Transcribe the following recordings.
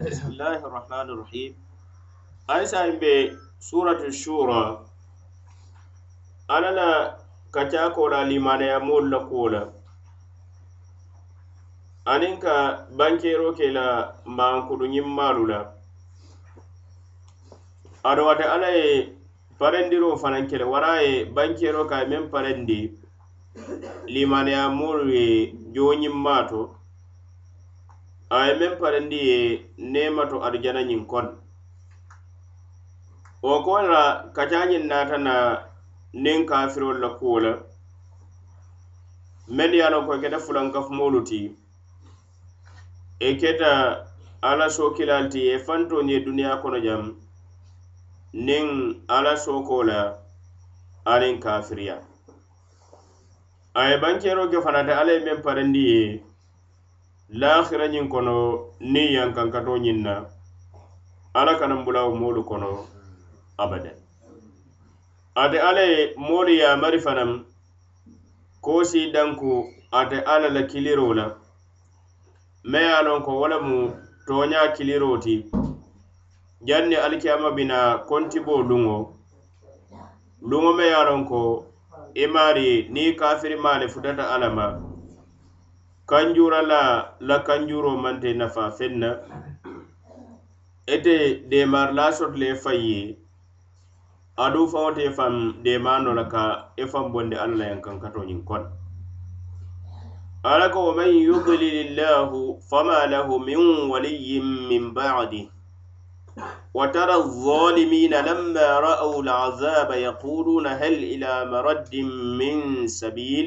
bisimillahi rahmani rahim aysayim be suratu shura alla la kacakola limanaya moolu la kuo la aniŋ ka bankero ke la mankudu ñiŋ maalu la ado wate alla ye parendiro fanaŋ kele wara ye bankero ka ye meŋ parendi limanaya moolu ye joo ñiŋ maa to a ye meŋ parindi ye nema to arijana ñiŋ kon wo kon la kacañiŋ naata na niŋ kafirol la kuwo la meŋ ye a loŋ ko keta fulankafumolu ti i e keta alla sookilaalu ti ye fanto ñe duniyaa kono jaŋ niŋ alla sooko la aniŋ kafiriya a ye bankeroke fanata alla ye meŋ parindi ye lahira ñiŋ kono niŋ yankankato ñiŋ na alla kanaŋ bulawo moolu kono abada ate alla ye moolu yamari fanaŋ koosi danku ate alla la kiliro la maŋ ye a loŋ ko wo le mu tooña kiliro ti jaŋ ni alikiyama bina kontiboo luŋo luŋo maŋ ye a loŋ ko i maari niŋ kafiri maale futata alla ma kanjura la la kanjuro mante nafa fenna ete demar la sot le fayi adu fa wote fam demano la ka e fam bonde alla yan kan kato nyin kon alako wa man yudlilillahu fama lahu min waliyyin min ba'di وترى الظالمين لما رأوا العذاب يقولون هل إلى مرد من سبيل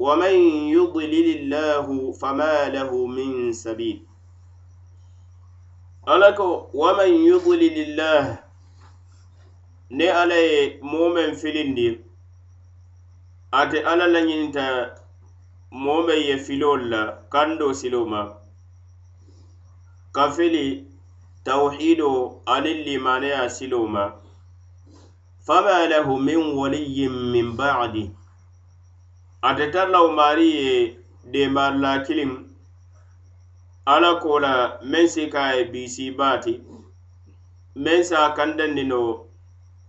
ومن يضلل الله فما له من سبيل ألك ومن يضلل الله ني علي مؤمن في لندي أتي ألا لنينتا مؤمن يفلول كندو سلوما كفلي توحيد عن اللي سلوما فما له من ولي من بعده ate tar laumari ye demar latilin ala kola men si ka ye bisi bati men sa kandandino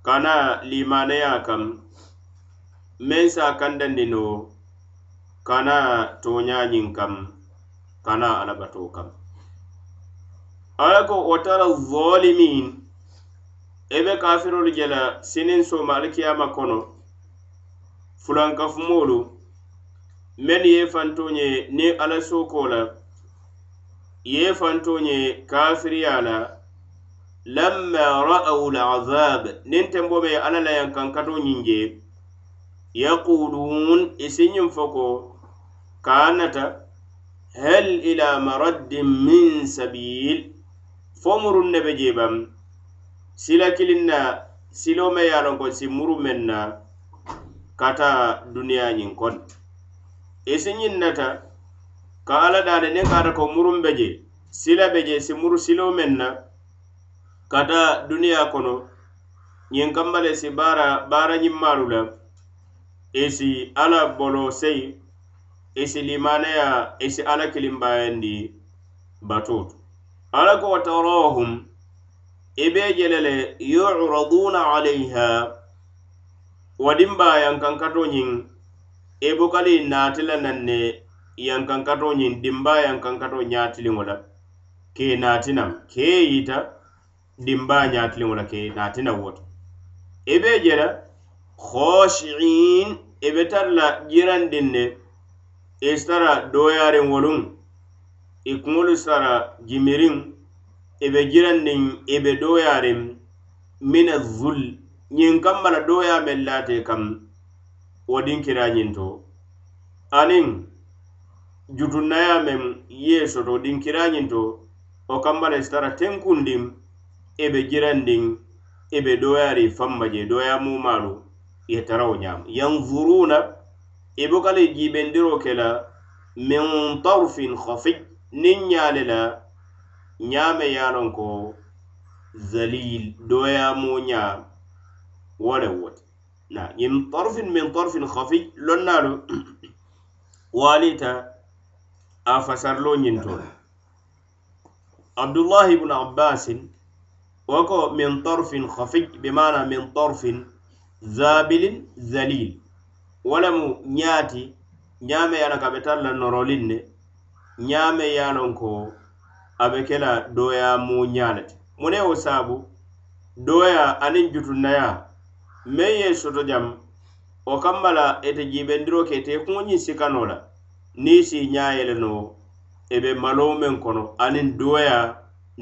kana limanaya kam men sa kandandino kana toñayin kam kana alabato kam ala ko o tara zolimin e be kafirolu jela sinin soma alkiyama kono fulankafumolu men ye fanto ye ni ala soko la ye fanto ye kafiriya la lamma ra'aw al'azab nin tembo be ala la yan kankato nyinje yaqulun isinyum e foko kanata hal ila maraddin min sabil fomurun nebe jebam sila kilinna silome yalon ko simuru menna kata duniya nyin kon isiñiŋ e nata ka alla daale niŋ kaata ko muruŋ be je sila be je si muru siloo meŋ na ka ta duniya kono ñiŋ kamba le si baara baara ñimmaalu la isi e alla bolo sei isi e limaneya isi alla kilimbayandi batutu alla ko tarahum i be jele le yuuraduna alayha wadimbayan kankatoñiŋ ebokali natila nanne yankankato ñin dimba yankankato ñatiliŋo la ke natinam ke yita dimba ñatiliŋo la ke natina woto ebe jela hoshiin ebe tarla jirandin ne isara e doyarin wolun ikunolu sara e jimirin ebe jirandin ebe doyarin mina zul ñin kammala doya men late kam wo din kiraɲinto aniŋ jutunnaya meŋ ye soto din kiraɲinto wo kambala sitara tenkundiŋ i be jirandiŋ i be doyari famma je doya mumalu ye tara wo ñam yanzuruna i e bukali e jibendiro ke la min tarfin hafi niŋ ɲale la ñame ye lon ko zalil doyamu ña wo le wote na yin tarfin min tarfin khafi lonnalo walita a fasar lonyin to abdullah ibn abbas wako min tarfin khafi bi mana min tarfin zabilin zalil walamu nyati nyame yana kabetal la norolin ne nyame yana ko abekela doya mu nyalati mune wasabu doya anin jutunaya meŋ ye soto jam wo kamma la ite e jiibendiro ke ite kuŋo ñiŋ sikano la niŋ si ñaaye e e le no i be maloo meŋ kono aniŋ duwoya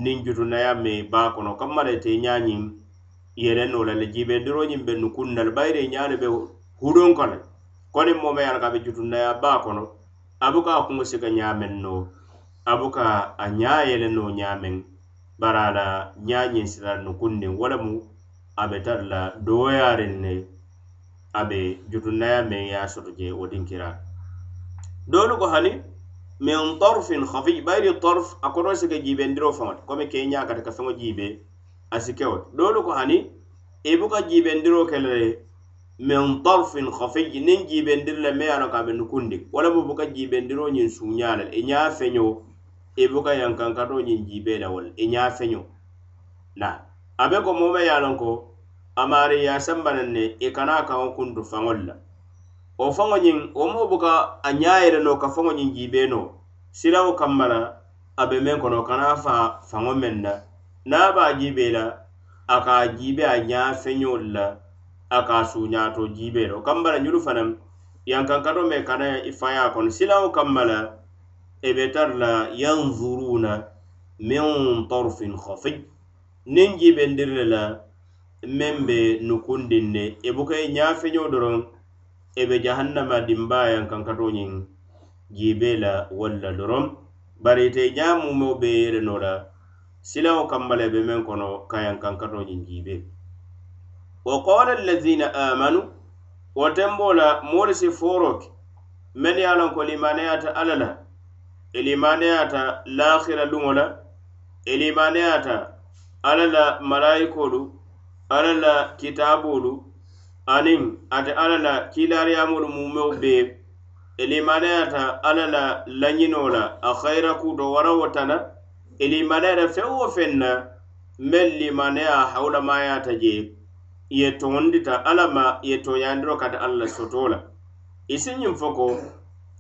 niŋ jutunaya meŋ baa kono kamma la ite ñaa ñiŋ yere no la le jiibendiro ñiŋ be nukuŋ na le bayiri ñaa le be hudoŋ kono koniŋ moo ma ye a la ka be jutunaya baa kono a buka a kuŋo sika ñaameŋ no a buka a ñaa ye le no ñaameŋ bari a la ñaa ñiŋ sila nukuŋ niŋ wo lemu abe tara la dooyaariŋ ne a be jutunnaya meŋ ye a soto je wo diŋ kira doolu ko hani min torfin hafi bayri torf a koto sike jiibendiro faŋati komi ke ñakata ka feŋo jiibe a sikewo doolu ko hani i e buka jiibendiro ke le min torfin hafi niŋ jiibendiri le me ye a loŋ ka be nukundiŋ wo le mu buka jiibendiro ñiŋ suuña e la le i ñaa feño i e buka yankankato ñiŋ jiibe la wo le i ñaa feño na a be ko moo ma ye a loŋ ko amari ya sambana ne e kana kan kundu fangol la o fango nyin o mo buka anyaire no ka fango nyin jibe no sira o kamara abe men kono kana fa fango men na na ba jibe la aka jibe anya fenyol la aka sunya to jibe ro kambara nyuru fanam yan kan kado me kana ifaya kon sira o kamara e betar la yanzuruna min tarfin khafi nin jibe ndirla la men be nukundin ne e buka i ɲafeɲo doron e be jahannama dinbayan kankatoñin jibe la walla doron bari ite ɲa mumeo be yereno la silao kambala be men kono kayan kankatoñin jibe wa qala allazina amanu wo tenbo la moolu si foroke men ye a lon ko limaneyata alla la e limaneyata laahira luŋo la e limaneyata alla la malayikolu ala la kitabolu aniŋ ate ala la kilariyamolu mumeo be ilimanayata ala la lañino la a hayira kuto warawo tana ilimanayata feŋ wo feŋ na meŋ limanaya hawulamayata je ye toŋondita ala ma ye toyandiro kata ala la soto la isiñiŋ fo ko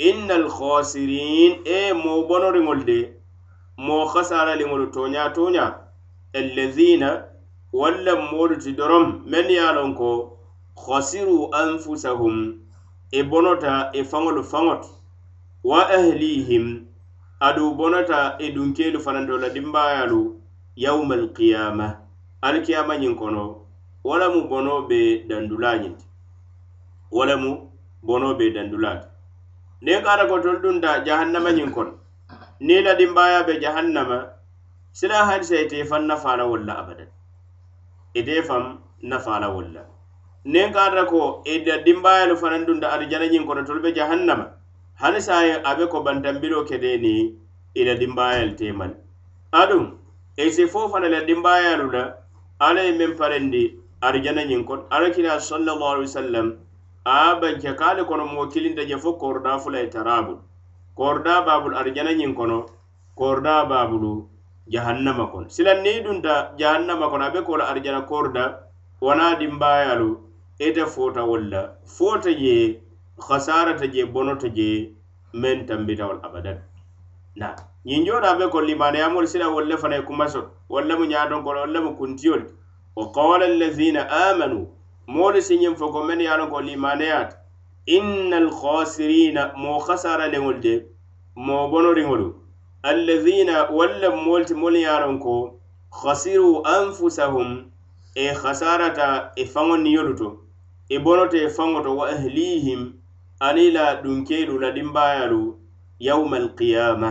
inna alhasirin e mo bonoriŋolu de mo hasaraliŋolu toña toña allazina walla moolu ti dorom meŋ ye a loŋ ko khasiru anfusahum e bonota e faŋolu faŋot wa ahlihim adu bonota e dunkeelu fanando la dimbayalu yauma alkiyama alkiyama ñiŋ kono walamu bono be dandula ñinti walamu bono be dandula ti niŋ kata ko tolu dunta jahannama ñiŋ kono niŋ la dimbaya be jahannama sila hadisa ite fan nafa la wolla abadan ite fam nafala wolla nen kata ko ida e dimbayalu fanan dunda arijanañin kono tolu be jahannama hani saye abe ko bantanbiro kede ni ila e dimbayal temal adum esi fo fana la dimbayalu la ala ye men parendi arijanañin kon alakira sallallahu alaihi wasallam a banke kali kono mo kilinta je fo korda fula e tarabul korda babul arijanañin kono korda babulu jahannama kono silaŋ niŋ dunta jahannama kono a be ko la arijana korda wanaa dimbaayalu ite foota wol la foota je hasarata je bonota je meŋ tambitawol abadan na ñiŋ jooto a be kono limaneyamol sila wol le fanaŋ kuma so wol lemu ñaaton kono wol lemu kuntiyol wa qala allazina amanu moolu si ñiŋ fo ko meŋ ye a loŋ ko limaneyaata inna alhasirina moo hasara leŋol de moo bonoriŋolu allazina walla molti moliyaron ko khasiru anfusahum e khasarata e fangon yoluto e bonote fangoto wa ahlihim anila dunkeedu la dimbayalu yawma alqiyama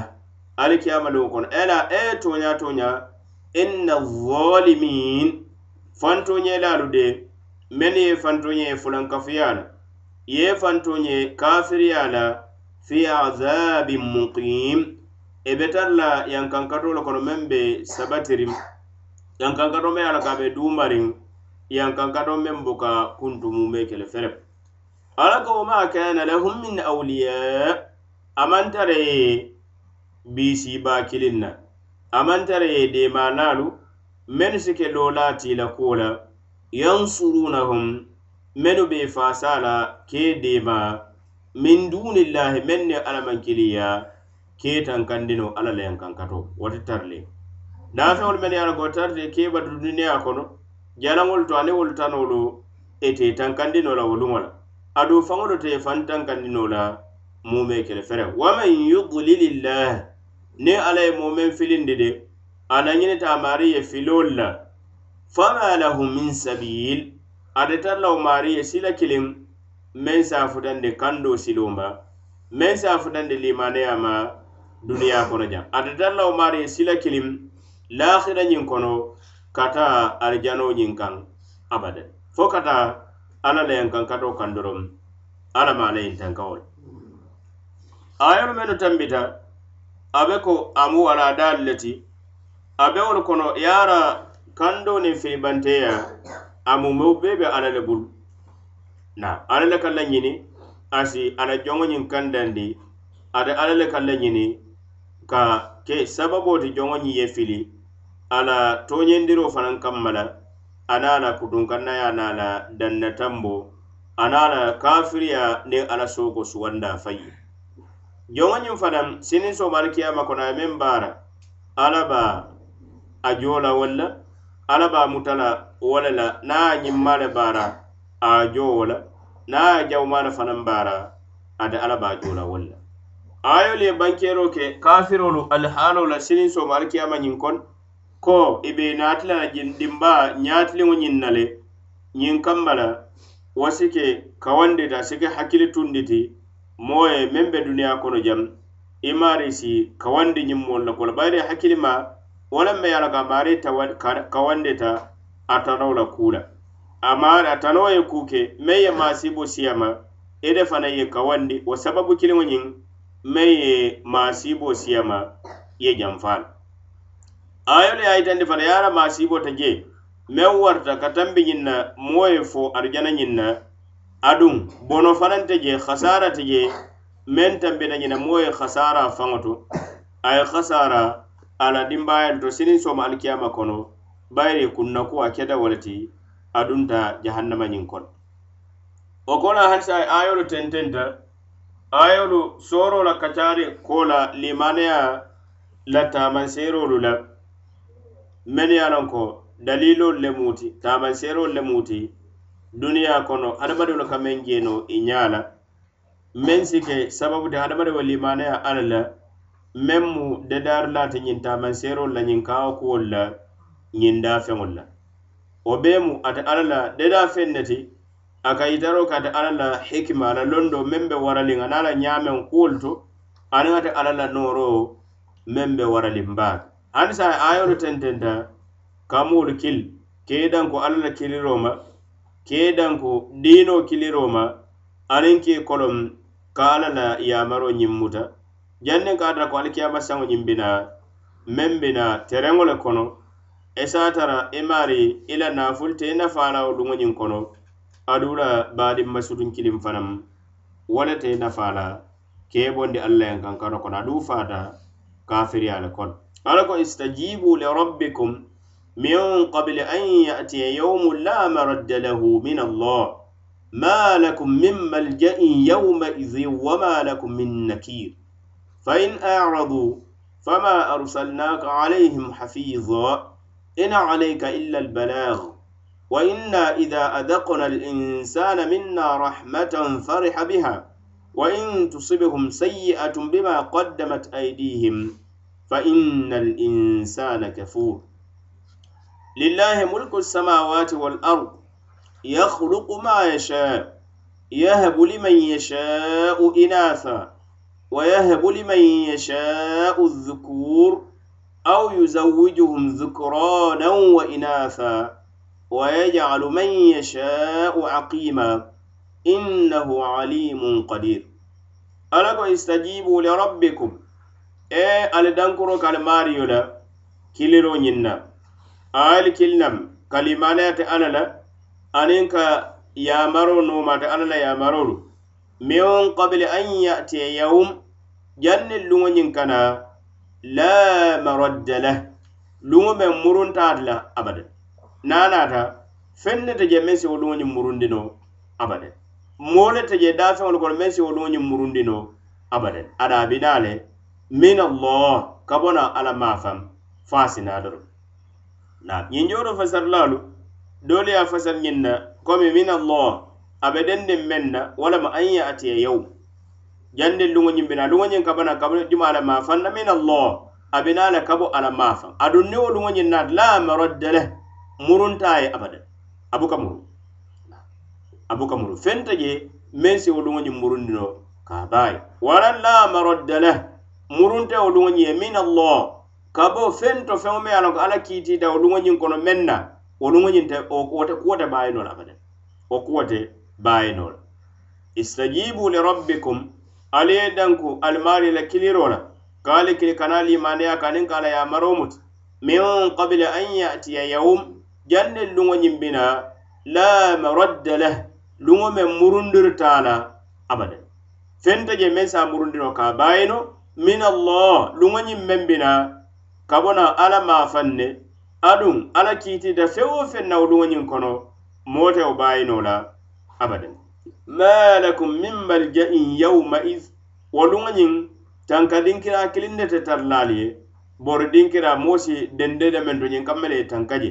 al kiyama lo kon ela e tonya tonya inna zalimin fantonye lalu de men ye fantonye fulan kafiyal ye fantonye kafiriyala fi azabin muqim e be tan la yankankatolu kono meŋ be sabatiriŋ yankankato meŋ ala ka be duumariŋ yankankato meŋ buka kuntumu me kele fere ala ko ma kana lahum min awliya amantare bisi ba kilinna amantare de manalu men sike lolati la kola yansurunahum menu be fasala ke dema min dunillahi men ne alamankiliya keetan kandino alla la yankan kato wote tarle daafeŋol mene ye a la ko tarte keeba du duniya kono jalaŋolu to ani wolu tanolu ete tankandino la woluŋo la adu faŋolu te fan tankandino la mume kele fere waman yudlilillah ni alla ye momen filindi de ana ñinita maari ye filol la fama lahu min sabil ate tar law maari ye sila kiliŋ meŋ saafutandi kando siloma meŋ saafutandi limaneyama duniya kono jam ada dalla o maari sila kilim lahira ñin kono kata arjano ñin kan abada fo kata ala la yan kan kato kandorom ala ma la yin tan kawol ayar menu tambita abe ko amu wala dalleti abe wol kono yara kando ni filibanteya amu mo bebe ala le bul na ala le kala ñini asi ala jongo ñin kandandi ada ala le kala ñini ka ke sababo ti joŋo ye fili ala toyendiro fanan kamma la ana la kudunkannaya na la danna tambo ana la kafiriya ne ala soko suwanda fayi joŋoñiŋ fanaŋ sinin somarikiyama kono a meŋ baara ala ba a jola walla ala ba mutala wala la na a ñimma le baara a jo wo la na a jawma le fanaŋ baara ate ala ba jola walla ayolu ye bankero ke kafirolu alhaalo la sinin soma alkiyama ñiŋ kon ko i be natilana dimba ñatiliŋo ñiŋ na le ñiŋ kamma la wasike kawandita sike hakkili tunditi moo ye meŋ be duniya kono jam i maarisi kawandi ñiŋ moolu la kola bayiri hakkili ma wo lam be ye la ka maari kawandita a tanow la kuu la amaari a tanoo ye kuu ke meŋ ye maasibo siyama ite fanaŋ ye kawandi wo sababu kiliŋo ñiŋ meŋ ye maasiiboo siyama ye janfa la ayolu ye a yitandi fana ye a la maasiibo ta jee meŋ warata ka tambi ñiŋ na moo ye fo arijana ñiŋ na aduŋ bono fanaŋ te jee hasaara te jee meŋ tambina ñiŋ na moo ye hasaara faŋo to a ye hasaara a la dimbayalu to siniŋ sooma alikiyama kono bayiri kunna ku a keta wo le ti adunta jahannama ñiŋ kono wo kono hansa ayolu tententa ayolu soro la kacari ko la limaniya la tamanserolu la men ye lon ko dalilolu le muti tamanserolu le muti duniya kono hadamadiwolu ka men jeno i e ɲa la men sike sababu te hadamadiwo limaniya ala la men mu dadari lati ɲin tamanserolu la ɲin kawo kuwolu la ɲin dafeŋolu la wo be mu ate ala la dadafeŋ ne ti a ka itaro kati alla la hikima a la londo meŋ be waraliŋ ana la ñameŋ kuolu to aniŋ ate alla la nooro meŋ be waraliŋ baake hani sa ayolu tententa kamoolu kili kei danko alla la kiliro ma kei danko diino kiliro ma aniŋ kei kolom ka alla la yamaro ñiŋ muta janniŋ ka tara ko alikiyama saŋo ñiŋ bina meŋ bina tereŋo le kono esa tara i e maari i la naafulu te i nafaa la wo luŋo ñiŋ kono adula baadin masudun kilim fanam wo le te nafa la keebondi alla ye kankano kono adu fata kafiriya le kon ala ko istajibu li rabbikum min qabli an yatiya yawmun la maradda lahu min allah ma lakum min malja'i yawma idhi wa ma lakum min nakir fa in aradu fama arsalnaka alayhim hafiza in alayka illa al-balagh وإنا إذا أذقنا الإنسان منا رحمة فرح بها وإن تصبهم سيئة بما قدمت أيديهم فإن الإنسان كفور لله ملك السماوات والأرض يخلق ما يشاء يهب لمن يشاء إناثا ويهب لمن يشاء الذكور أو يزوجهم ذكرانا وإناثا ويجعل من يشاء عقيما إنه عليم قدير ألكم استجيبوا لربكم إيه ألدنكرو كالماريو لا كيلرو نينا آل كيلنم كلمانات أنلا أنينك يا مرونو ما تأنلا يا مرونو من قبل أن يأتي يوم جن اللونين كنا لا مرد له لوم مرون تعلا أبداً nanata feŋ ne teje meŋ siwoluŋo ñiŋ murundino abadeŋ moo le teje daafeŋolu kono meŋ siwoluŋo ñiŋ murundino abadeŋ adaabina le min allah ka bona ala maafaŋ faasina doro ñiŋ joo do fasarilaalu doolu ye a fasar ñiŋ na komi min allah abe dendiŋ meŋ na walama aŋ ye atiya yow jandi luŋo ñiŋ bina luŋo ñiŋ ka bona ka juma ala maafaŋ na min allah abina le ka bo ala maafaŋ aduŋ niwo luŋo ñiŋ naata la maroddeleh muruntaye abada abuka muru abuka muru fenta je men si wolu ngi murundi no ka bay waran la maraddala murunte wolu ngi min allah kabo fento fengo me alako ala kiti da wolu ngi kono menna wolu ngi te o kote kote bay no abada o kote bay no istajibu li rabbikum aliye danku almari la kilirola kali kili kanali mane ya kanin kala ya maromut min qabla an ya'tiya yawm ya janne luŋo ñimbina la maradda leh luŋo meŋ murundirtaala abada fenta je meŋ sa murundiro ka bayino min allah luŋo ñiŋ meŋ bina kabona alla maafaŋ ne aduŋ alla kiiti da fe wo feŋ naw luŋo ñiŋ kono mootewo bayino la abada ma lakum min malja'in yawmaiz wo luŋo ñiŋ tanka dinkira kiliŋ ne te tarlaali ye bori dinkira moo si dende de meŋ to ñiŋ kaŋ mele ye tanka je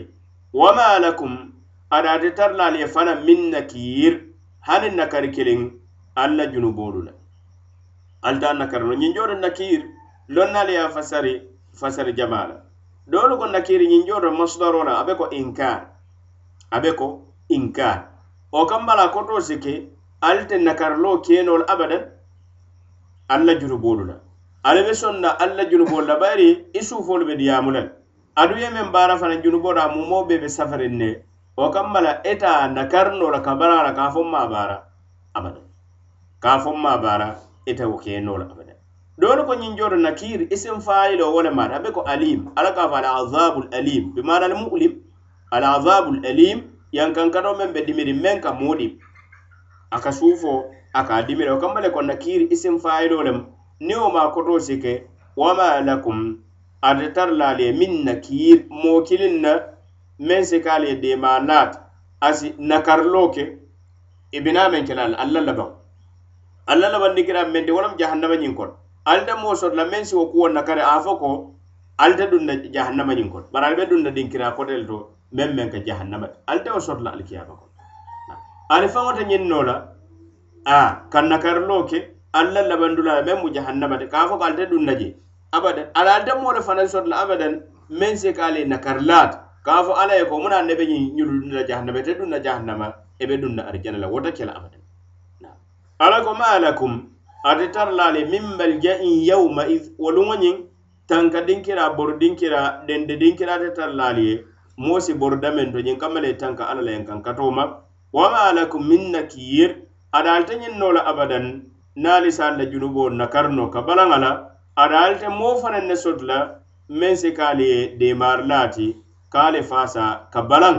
wama lakum adate tarlal ye fana min nakiir hani nakari kiliŋ alla junubolu la alta nakarino ñinjoro nakir lonnal ye fasari fasari jama la dolu ko nakir ñinjoro masdaro la abe ko inkar abe ko inkar o kambala koto sike alte nakarlo kenol abadan alla junubolu la ala be sonna alla junubolu la bayri isufolu be diyamulal adu ye meŋ baara fanaŋ junuboto a mumoo bee be safariŋ ne wo kamma la ita nakarino la kabara la ka a fo n maa baara abada ka a fo n maa baara ite wo keenoo la abada doolu ko ñiŋ jooto nakiri isim faayilo wo le maata a be ko alim ala ka a fo alazabul alim bi maana al mulim alazabul alim yankankato meŋ be dimiriŋ meŋ ka moo a ka suufo a ka a dimiri wo kamma le ko nakiri isim faayilo lem niŋ wo maa kotoo si ke wama lakum ate tara la le min na kiir moo kilin na meŋ si ka le deema naata asi nakarilo e ke i bina meŋ ke la la alla labaŋ alla labaŋ ni kira mente wolam jahannama ñiŋ kono ali de moo soto la meŋ si wo kuwo nakari a fo ko ali te dunna jahannama ñiŋ kono bari ali be dunna diŋ kira kote le to meŋ meŋ ka jahannama ti ali te wo soto la alikiyama kono ali faŋo te ñiŋ noo la a ka nakarilo ke alla labandula meŋ mu jahannama ti ka a fo ko ali te dunna jee abadan ala demole fana sotla abadan men se kale nakarlat kafo ala e ko muna nebe nyi nyul na jahannama te dunna jahannama ebe dunna arjana la wota kala abadan na ala ko malakum atitar lale min bal ja'in yawma iz walunwanyin tanka dinkira bor dinkira dende dinkira te tar lale mosi bor damen to nyin kamale tanka ala la yankan katoma wa malakum min nakir adalta nyin nola abadan nali sa la junubo nakarno kabalangala ada alte moo fanaŋ ne soto la meŋ si kaali ye deemaari laati ka ale faasa ka balaŋ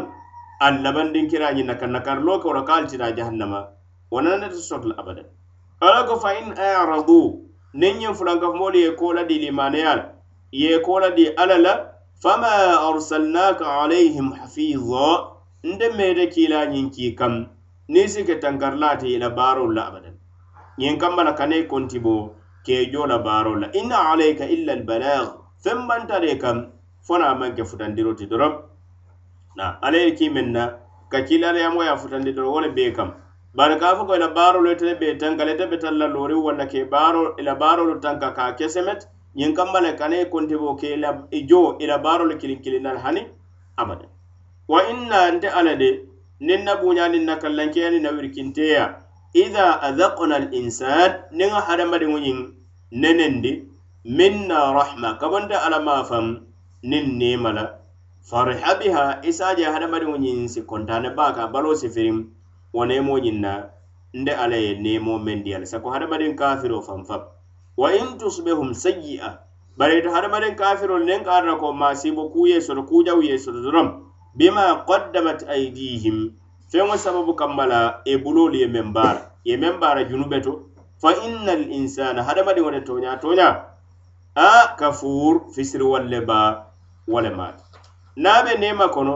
aŋ labandinkiraa ñiŋ na ka nakariloo ke wo la ka ali tiraa jahannama wo nana neta soto la abada ala ko fa in aradu niŋ ñiŋ fulankafumoolu ye koo la di limaaneya la ye koo la di alla la fama arsalnaka alayhim hafiza nde meete kiilaa ñiŋ kii kaŋ niŋ si ke tankarilaati i la baarolu la abada ñiŋ kamma la ka ne kontiboo keejola baaro la inna alayka illa albalagh fembantare kam fona manke futandiro ti doro na alay ki menna ka kilare yamo ya futandi doro wala be kam bar ka fu ko la baaro le tebe tangale tebe talla lori wala ke baaro ila baaro lo tanka ka kesemet yin kammala kane konti bo ke la ijo ila e baaro le kilin kilin dal hani abada wa inna ante alade nin nabunya nin nakallanke ni nawirkinteya na ida azakna al insan nega hadamadiŋoyin nenendi minna rahma kabonta ala mafam nin nimala fariha biha isaje hadamadiŋoyin si kontane baka balo sifirin wo nemoyin na nde ala ye nemo mendiyal sako hadamadin kafiro fanfab wa in tusbihum sayi'a bareto hadamadin kafirol nen karna ko masibo kuye soto kujawye soto doron bima qaddamat aidihim feŋo sababu kamma la e buloolu ye meŋ baara ye meŋ baara junube to fa inna al insana hadamadiŋo de toña toña a kafuur fisiri walle baa wale maati niŋ a be nema kono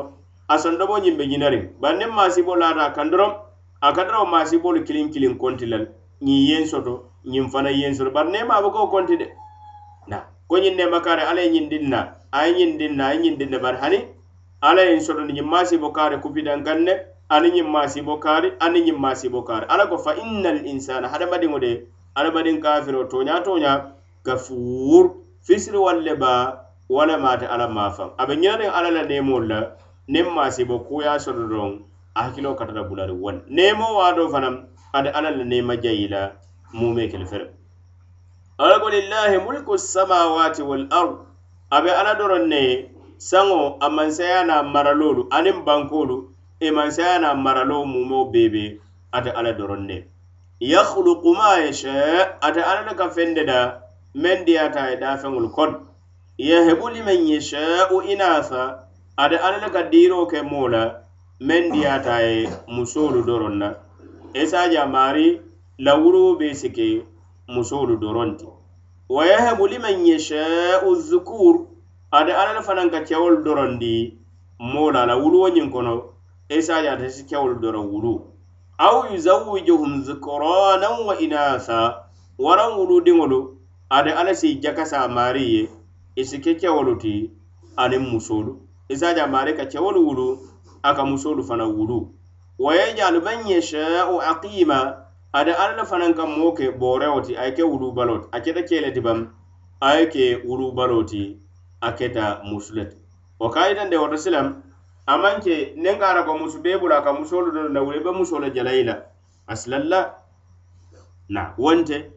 a sondomo ñiŋ be ñinariŋ bari niŋ maasibo laata a kan doroŋ a ka darawo maasibolu kiliŋ kiliŋ konti la ñiŋ yeŋ soto ñiŋ fana yeŋ soto bari nema be koo konti de na ko ñiŋ nema kaare alla ye ñiŋ diŋ na a ye ñiŋ diŋ na a ye ñiŋ diŋ ne bari hani alla ye ñiŋ soto ni ñiŋ maasibo kaare kupidaŋ kaŋ ne ani ñiŋ maasibo kaari ani ñiŋ maasibo kaari ala ko fa inna l insana hadamadiŋo de hadamadiŋ kafiro toña toña kafuwur fisiri walle baa wala maata ala maafaŋ a be ñiŋaniŋ ala la neemoolu la niŋ maasibo kuya soto doŋ a hakkilo katata bulari wal neemo waato fanaŋ ate ala la neema jayi la mume kele fere ala ko lillahi mulku samawati wal ard a be ala doroŋ ne saŋo a mansaya na maraloolu aniŋ bankoolu imansayana e maralo mumo bebe ate ala doronde yakhluqu ma yasha ate ala ka fende da men dia ta e da fengul kon yahbu liman yasha u inasa ate ala ka diro ke mola men dia ta e musulu doronna esa ja mari lawru be sike musulu doronti wa yahbu liman yasha uzkur ade ala fananka cewol dorondi mola lawru wonyin kono isa ya ta shi kyawul doron wulu aw yuzawwijuhum dhukranan wa inasa waran wulu a da ala si jaka samari ye isi ke kewolu ti aniŋ musolu isaja mari ka kewolu wulu a ka musolu fana wulu wa yajalu man sha'u aqima ada alla la fanaŋ kan moke ke booreo a ke wulu balot a ke kee le a ye ke wulu baloti ti a keta musu le Wa wo ka yitande silam amanke maŋ ke ko ka musu be bula ka musolu do na wure be musoo le jalayi la na wonte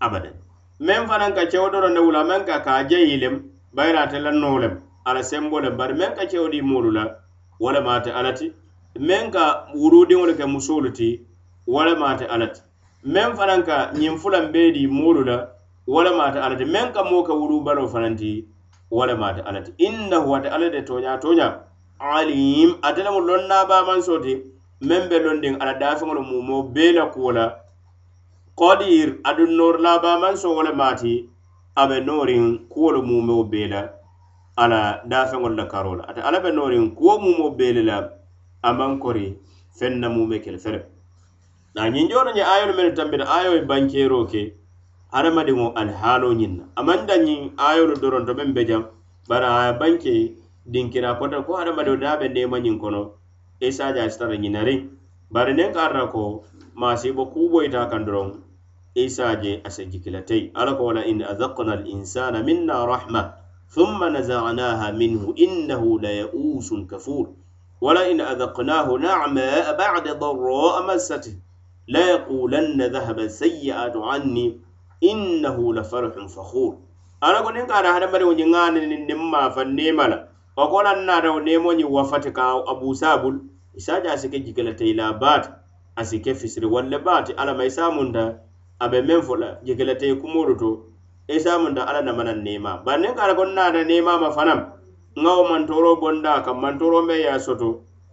abadan Men fanan ka keo na wula men ka ka a jeyi lem bayiri ala sembo lem bari men ka keo mulula wala mata alati men ka wurudi ti ka wuruudiŋolu ke musoolu ti wo lemu ate alla ti ka nyim fulan be di mulula wala mata alati men ti ka moo ka wuruu baloo fanaŋ ti wo lemu ti innahu wa ta'ala de tooñaa tooñaa alim atelemu lonnabaman soti meŋ be londiŋ ala dafeŋolu mumo bee la kuwo la kodir adu norlabaman so wo le maati a be noriŋ kuwolu mumo bee la ala dafeŋolu la karo la ate ala be noriŋ kuwo mumo bee le la a maŋ kori feŋ na mume kele fele na ñiŋ jono ñe ayolu menu tambita ayo e bankero ke hadamadiŋo ali haalo ñiŋ na a maŋ dañiŋ ayolu doronto meŋ be jam bari aya bankee dinkira kota ko hadamadio da be nemañin kono isaja e e sitara ñinari bari nen karta ko masibo kuboyta kan doron isaje e asa jikilatei ala ko wala in azakna linsana minna rahma thumma nazanaha minhu innahu layausun kafur wala in azaknahu nama bada daraa massati layaqulanna dhahaba sayiatu anni innahu lafarhun fakhur ala ko nen kara hadamadio ñi ŋanani nimma fa nemala fakola nnaata neemoñi wafati ka abusabul isaja a sike jigelata ila baati a sike fisiri walle baati alla ma isamunta a be meŋ fola jigelata i kumolu to isamunta alla namana neema bari niŋ kata ko nnaata neemama fanaŋ nŋa wo mantoro bonda ka mantoro me ye soto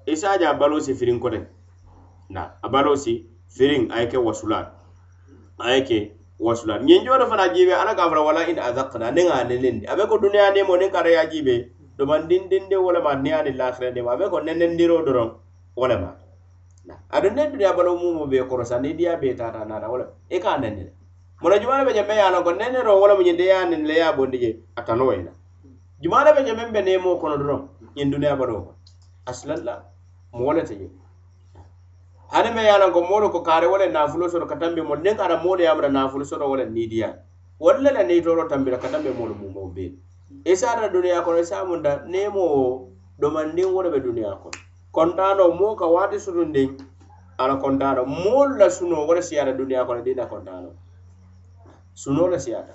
isaja a balosi firiŋ koteŋ na a balosi firiŋ a ye ke wasula a ye ke wasula ñiŋ joto fana jiibe alla ka fala wala in azakna niŋ a nenendi a be ko duniya nemo niŋ kata ye jiibe doman dindinde wolema neyani lahira ndema ma ko nenen niro doron wolema ado ne duniya bala mumo be koro sa ni diya be tata nana wolema e ka nenne mona jumaane be jamme yana ko nenne ro wolema nyinde yani le ya bondi je atano wayna e jumaane be jamme be nemo kono doron nyin duniya bala ko aslan la mole te je ane me yana ko molo ko kare wolen na fulo soro katambe mo nen ara mole yamra na fulo soro wolen ni diya wolle la ne toro tambira katambe molo mumo be isaata duniyaa kono isaa munda nemo wo wona be duniyaa kono kontaano mo ka waati sunundiŋ ala kontaano mo la suno wona le siyaata duniyaa kono diina kontaano suno la siyaata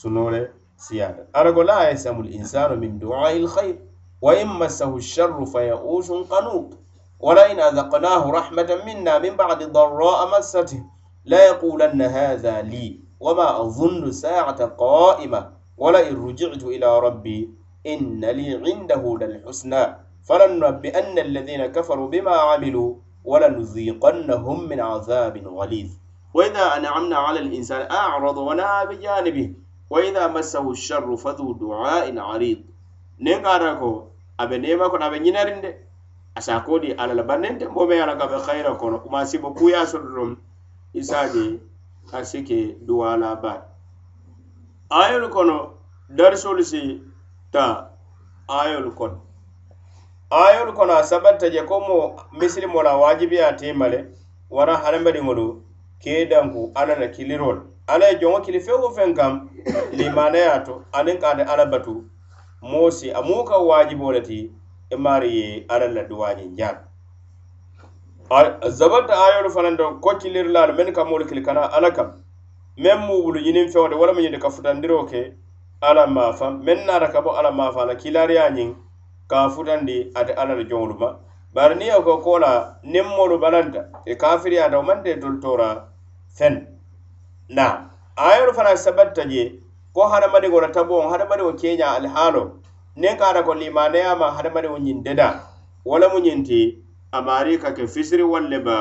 suno le siyaata ara ko laa yasamul insanu min duai lkhayr wa in massahu lsharru fa yausun qanuut ولئن أذقناه رحمة منا من بعد ضراء مسته لا يقولن هذا لي وما أظن ساعة قائمة ولئن رجعت إلى ربي إن لي عنده للحسنى فلننبئن الذين كفروا بما عملوا ولنذيقنهم من عذاب غليظ وإذا أنعمنا على الإنسان أعرض ونأى بجانبه وإذا مسه الشر فذو دعاء عريض أبي أبنيما أبي أبنينارند أساكودي على البنند مومي على كبه خيرا وما كما سيبو كويا إسادي أسيكي دعاء لابات ayolu kono darisolu si ta ayolu kono ayolu kono a sabatta je ko mo misiri mola wajibiya timale wara hadamadiŋolu ke danku alla na kilirol alla ye joŋo kili fewo feŋ kam limanaya to aniŋ kaate alla batu moo si a muu ka wajibo le ti i e maari ye alla la duwañiŋ jaa zabata ayolu fanaŋ do ko kilirilaalu meni ka moolu kili kana alla kam meŋ mu wulu ñiniŋ feŋo de wo le mu ñiŋ de ka futandiro ke ala maafa meŋ naata ka bo ala maafa la kilaariya ñiŋ ka futandi ate ala le joŋolu ma bari niŋ ye ko ko la niŋ moolu balanta e kafiriyaata wo maŋ te tolu toora feŋ na ayolu fanaŋ sabatita je ko hadamadiŋo la taboŋo hadamadiŋo keeña ali haalo niŋ kaata ko limaneya ma hadamadiŋo ñiŋ deda wo le mu ñiŋ ti a maari ka ke fisiri walle ba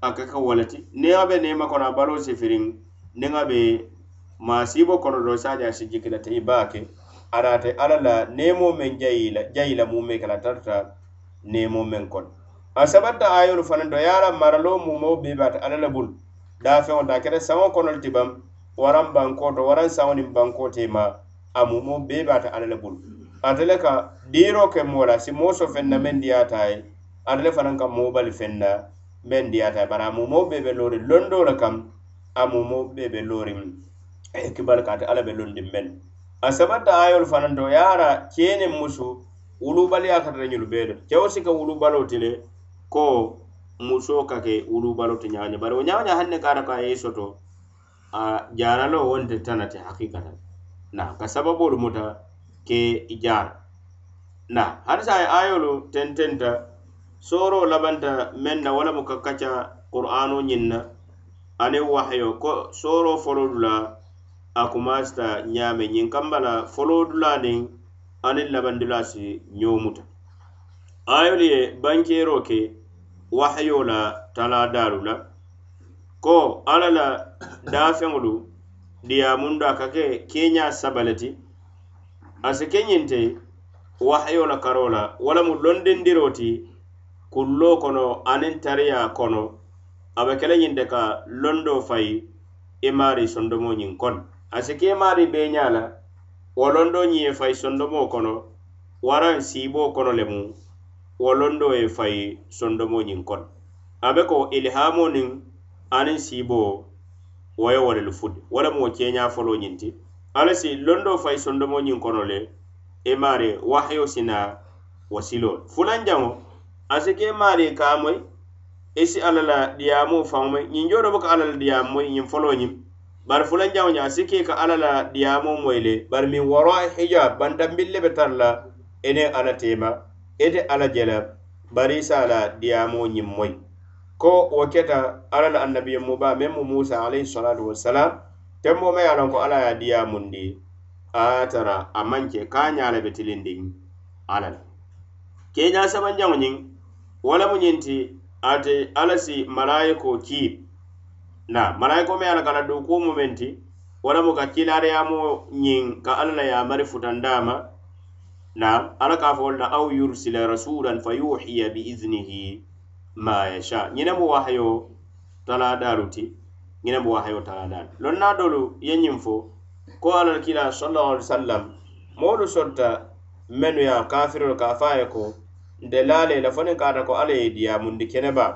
a ka ka wo le ti niŋ a be neema kono a baloo sifiriŋ niŋa be maasiibo kono do sadiyaŋ si jikila te i baa ke araate alla la neemo meŋ jayila jayila muume kela tarata neemo meŋ kono a sabatta ayolu fanaŋ do ye a la maraloo muumoo bee baata alla la bulu daafeŋo da kere saŋo kono le ti baŋ waraŋ bankoo to waraŋ saŋo niŋ bankoo te ma a muumoo bee baata alla la bulu ate le ka diiroo ke moo la si moo so fenna meŋ diyaata ye ate le fanaŋ ka moobali fenna meŋ diyaata ye bari a muumoo bee be loori londoo le kaŋ amumo be be lorim e kibar kati ala be lundin ben a sabata ayol fananto yara kene musu ulubali akata nyul bedo kewo sika ulubalo tile ko muso kake ulubalo te nyanya bari o nyanya hanne kara ka yeso to a jaralo wonde tanate hakikatan na ka sababu muta ke ijar na har sai ayolu tententa soro labanta menna wala mukakacha qur'ano nyinna ani waxyo ko soro folo dula a kumasita ñame ñin kambala folo dula nin ani labandilasi ñomuta ayolu ye bankero ke waxyo la tala dalu la ko ala la dafeŋolu diyamundo a ka ke keña sabaleti asi keñinte waxyo la karo la walamu londindiro ti kullo kono anin tariya kono a be kele ñiŋ de ka londo fayi imari e sondomo ñiŋ kono a si ke imari bee ña la wo londo ñiŋ ye fayi sondomo kono waraŋ siiboo kono le mu wo londo ye fayi sondomo ñiŋ kono a be ko ilihamo niŋ aniŋ siiboo wo ye wo le lu fudi wo le mu wo keeñaa foloo ñiŋ ti ala si londo fayi sondomo ñiŋ kono le imari e wahayo si naa wo siloo fulanjaŋo a si ke imari kaa moyi isi e alla la diyamo faŋo moyi ñiŋ joo do bo ka alla la diyamo moyi ñiŋ foloo ñiŋ bari fulanjaŋo ñe a si ke ka alla la diyamo moyi le bari miŋ woro hijab bantanbille be tara la ene alla teema ite alla je la bari isi a la diyamo ñiŋ moyi ko wo keta alla la annabiyo muba meŋ mu musa alayhi salatu wasalam tembo ma ye a loŋ ko alla ye a diyamundi a tara a maŋ ke ka a ñe a la be tilindiŋ alla la keñaa sabanjaŋo ñiŋ wo lemu ñiŋ ti ate alla si malayiko ki na malayiko me ala kana doko momenti walamo ka kilariyamo ñiŋ ka alla la yamari futandama na alla ka fo la aw yursila rasulan fayuhiya biiznihi ma yasha ñinemo wahayo taladalu ti ñinemo wahayo taladalu lon na dolu ye ñiŋ fo ko alla kila sallallahu alaihi wasallam moolu sotta menu ya kafirol ka fa ye ko nte laale la fanaŋ ka ata ko alla ye diyaamundi kenebaa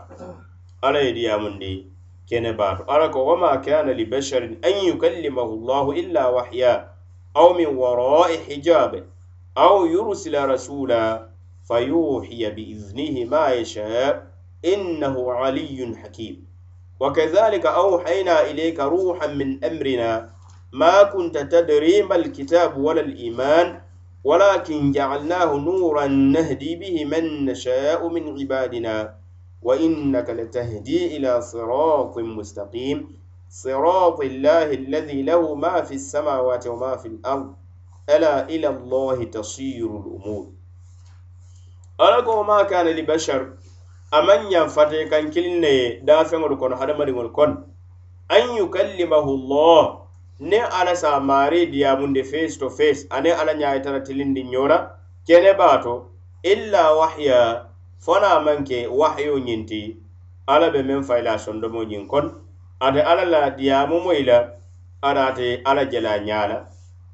alla ye diyaamundi kenebaato ala ko wama kana li bashar an yukallimahu Allah illa wahya aw min warai hijab aw yursila rasula fayuhiya biiznihi ma yasha innahu aliyun hakim wa kadhalika وكذلك ilayka ruhan min amrina ma kunta tadri mal kitab wala al iman ولكن جعلناه نورا نهدي به من نشاء من عبادنا وإنك لتهدي إلى صراط مستقيم صراط الله الذي له ما في السماوات وما في الأرض ألا إلى الله تصير الأمور ألقوا ما كان لبشر أمن ينفتح كان كلنا دافع الكون أن يكلمه الله ne ala sa mari diyamunde face to face ane ala ñayitara tilindi ñora kene bato illa wahya fona manke wahyo ñinti ala be men fayla sondomo ñin kon ate ala la diyamu moyla adate ala jela ñala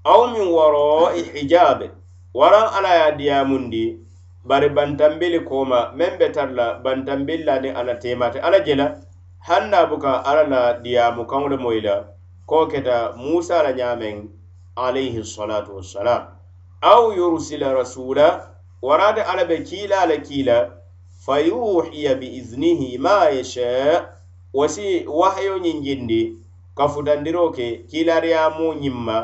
aw min waro i hijabe waran ala ya diyamundi bari bantambili koma men be tarla bantambilla ni ala temate ala jela hanna buka ala la diyamu kanwle moyla koketa musa la ñameŋ alayhi salatu wassalam aw yursila rasula warate alla be kiila la kiila fayuhiya biiznihi ma yasha wasi wahayo ñinjindi kafutandiro ke kiilariyamu ñimma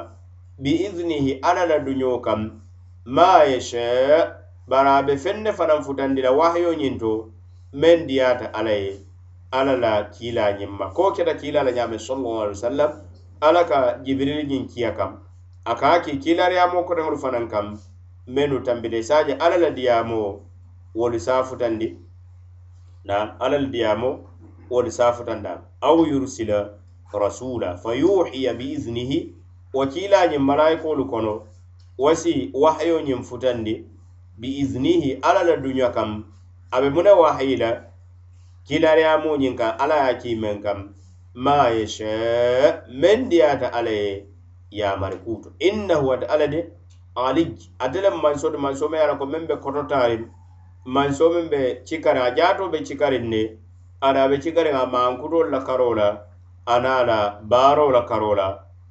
biiznihi alla la duño kam ma yasha bara be fenne fanaŋ futandira wahayo ñinto men diyata alla ye alla la kiila ñimma ko keta kiila la ñame sallallahu alaihi wasallam ala ka jibril ñiŋ kiya kam a ka ke kilariyamo koreŋolu fanaŋ kam mennu tambide sadje alla la diyamo wolu saafutandi na alla la diyamo wolu saafutanda aw yursila rasula fa yuhiya biiznihi wo kiilañiŋ malayikolu kono wasi wahayo ñiŋ futandi biiznihi alla la duña kam a be mune wahayi la kilariyamo ñiŋ kaŋ alla ye kimen kam maayesha men diyata ala ye yamari kuto innahu ata ala de alij atele manso de manso me ala ko men be kototarin manso men be cikari a jato be cikari ne ada be cikari a mankuto la karola anala baro la karola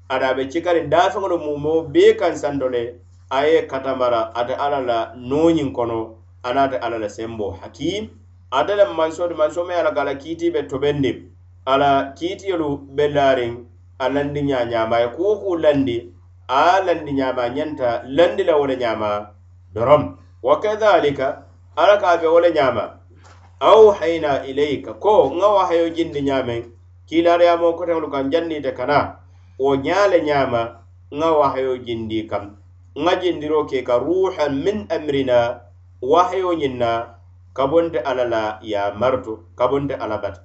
ada be cikari dafengolo mumo be kansandole aye katamara ata ala la noyin kono anata ala la sembo hakim adala manso de manso me ala gala kiti be tobendim ala kiitiyolu be laariŋ a landi ñaa ñaama ye kuu kuu landi a landi ñaama ñanta landi la wo le ñaama dorom wa kadalika ala ka be wo le ñaama awhayna ilayka ko nŋa wahayo jindi ñaameŋ kiilaariyaamoo koteŋolu kaŋ janniita kana wo ñaa le ñaama nŋa wahayo jindi kam nŋa jindiro ke ka ruuhan min amrina wahayo ñiŋ na kabonte ala la ye martu kabonte ala bata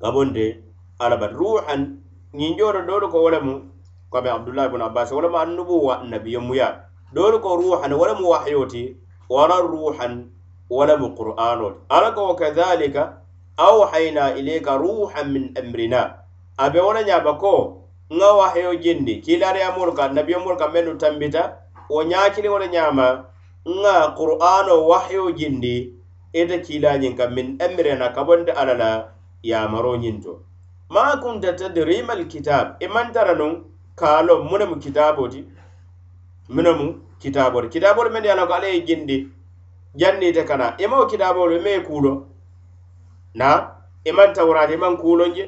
gabonde alaba ruhan ñin joro dolu ko wolemu kome abdullahi bnu abbas wolemu an nubuwa nabiyemuya dolu ko ruhan wolemu wahyoti wala ruhan walamu qur'anoti ala ko kadhalika awhayna ilayka ruhan min amrina abe wona ñaba ko nga wahyo jindi kilariyamolu ka nabiyemolu ka mennu tambita wo ñakili wona ñama nga qur'ano wahyo jindi ite kilañin ka min amrina kabonde alala yamaro ñinto ma kunta tadrima alkitab e mantara non kaalo munemu kitaboti munemu kitabori kitabol men yalako ala ye jindi jannite kana imao e kitabol ima ye kuulo na iman e tawrat iman e kuulonje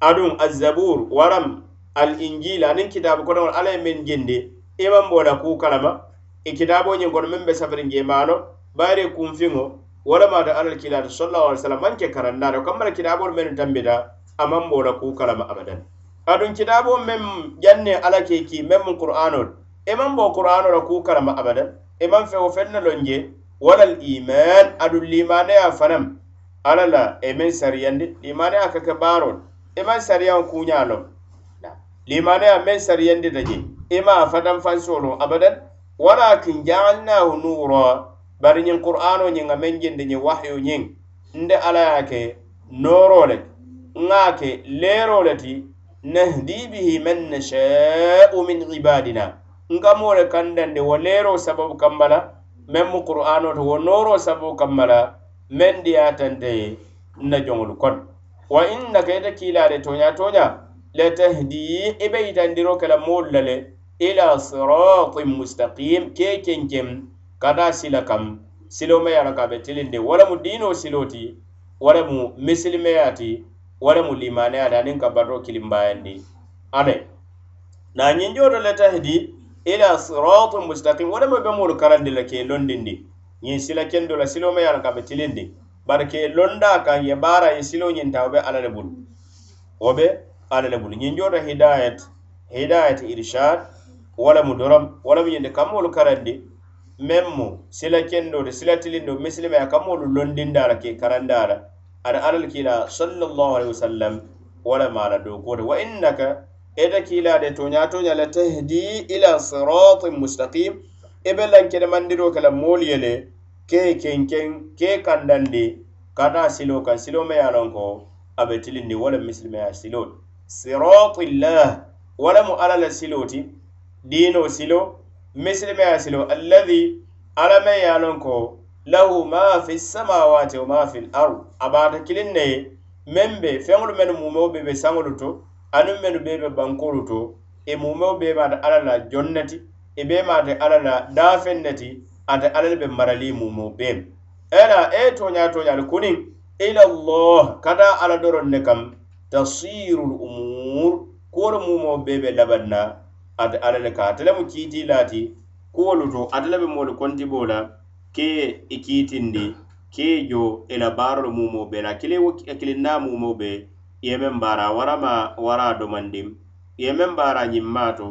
aɗum azabour waram al injil anin kitabu kotagol ala ye min jindi iman boda kuu kalama e kitaboñin kono min be safiringe maano bayre kunfiŋo walama da alal kilatu sallallahu alaihi wasallam manke karanda da kamar kidabon men tambida amam bola ku kalama abadan adun kidabo men janne alake ki men mun qur'anul e man bo qur'anul ku kalama abadan e man fe o fenna lonje walal iman adul limane ya fanam alala e men sariyande limane aka ka baron e man sariyan kunyalo limane ya men sariyande daje e ma fadan fansolo abadan walakin ja'alnahu nura bari ñiŋ qur'ano ñiŋ a meŋ jendi ñiŋ wahyo ñiŋ nde alla ye a ke nooro le ŋa a ke leero le ti nahdi bihi man nasha'u min ibadina nka moo le kandandi wo leero sababu kamma la meŋ mu qur'ano to wo nooro sababu kamma la meŋ diyaatante ye nna joŋolu kono wa innaka ite kiilaade toña toña le tahdi i be yitandiro ke la moolu la le ila siratin mustaqim ke kenkeŋ kada sila kam silomeyala ka be tilindi walamu dino siloti walamu misilimeyati walamu limaneyati anin ka bato kilimbayandi ane na ñinjoto le tahdi ila sirat mustaqim walamu be mulu karandi la ke londindi ñin sila kendo la silomeyala ka be tilindi bari ke londa kan ye bara ye silo ñinta wobe alale bulu wobe alale bulu ñinjoto hidayat hidayat irshad walamu doram walamu ñinde kam mulu karandi meŋ mu sila kendo de sila tilindo misilimaya kamolu londindara ke karandara ada alal kila sallallahu alaihi wasallam wala mala doko de wa innaka eda kila de tonya tonya la tahdi ila siratin mustaqim ibe e lan kede mandiro kala moliyele ke ken ken ke kandande kana silo kan silo maya lonko abe tilindi wala misilimaya silo siratillah wala mu alal siloti dino silo, silo. misilime ya silo alladi alame ya non ko lahu ma fi samawati wa ma fi al-ard abata kilinne membe fengol men mumo be be sangolu to anum men be be bankolu to e mumo be ba da alala jonnati e be ma da alala dafennati ata alal be marali mumo be era e to nya to nya kunin ila allah kada ala doron ne kam tasirul umur kor mumo be be labanna ala le ka ate lemu kiiti laati kuwolu to ate le be moolu kontibo la ke i kiitindi ke jo i la baarolu mumo be la kili wo akilinna mumo be i ye meŋ baara wara ma wara a domandim i ye meŋ baara ñiŋ maa to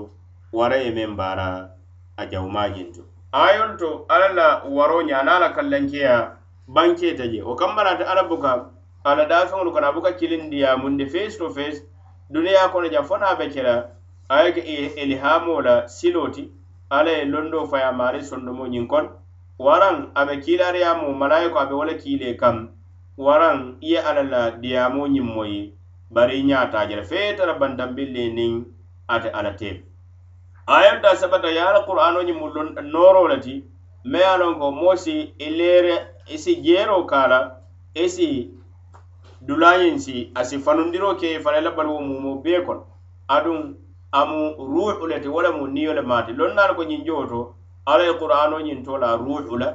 wara ye meŋ baara a jawumaajiŋ to ayolu to ala la waro ña ana a la kallankeya bankeeta je wo kamma la ate ala buka ala daafeŋolu kana a buka kilindiya mundi face to face duniyaa kono ja fo naa be ke la ayek elihamo la siloti ala ye londo faya mari sondomo ñin kon waraŋ abe kilariyamo malayiko abe wo le kiile kam waraŋ iye ala la diyamo ñiŋ moyi bari i ñata jela feetara bandambille niŋ ate ala tem ayem da sabata ye ala qur'ano ñiŋ mu noro le ti ma ye lonko moo si ilere e i e si jeero ka la i e si dulayiŋ si a si fanundiro ke fana i la baluwo mumo bee kono aduŋ amu ruhu le ti wala mu niyo le maati lon naar ko ñin jowoto ala ye qur'ano ñin tola ruhu la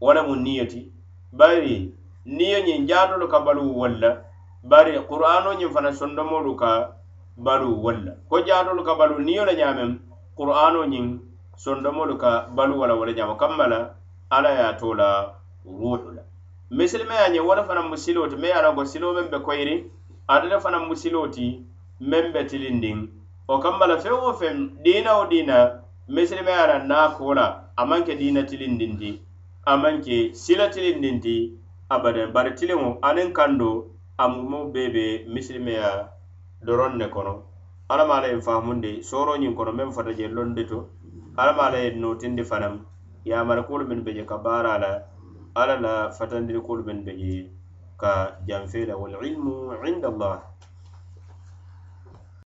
wala mu niyo ti bari niyo ñin jaatolu ka baluu walla bari qur'ano ñin fana sondomolu ka baluu walla ko jaatolu ka baluu niyo le ñaamen qur'ano ñin sondomolu ka baluu wala wala ñaama kamma la ala ye tola ruhu la misilimaya ñin wala fana mu siloti me ye alanko silo men be koyiri ate le fana mu siloti men be tilindin o kambala feŋ wo feŋ diina wo diina misilimaŋ ye ara naa kola a maŋ ke diina tiliŋ dinti a maŋ ke sila tiliŋ dinti abadaŋ bari tiliŋo aniŋ kando a mumo bee be misilimaŋ ye doroŋ ne kono ala maa la ye faamundi sooroo ñiŋ kono meŋ fata je loŋ de to ala maa la ye nootindi fanaŋ yaamari kuolu meŋ be je ka baara la ala la fatandiri kuolu meŋ be je ka janfee la walilmu inda allah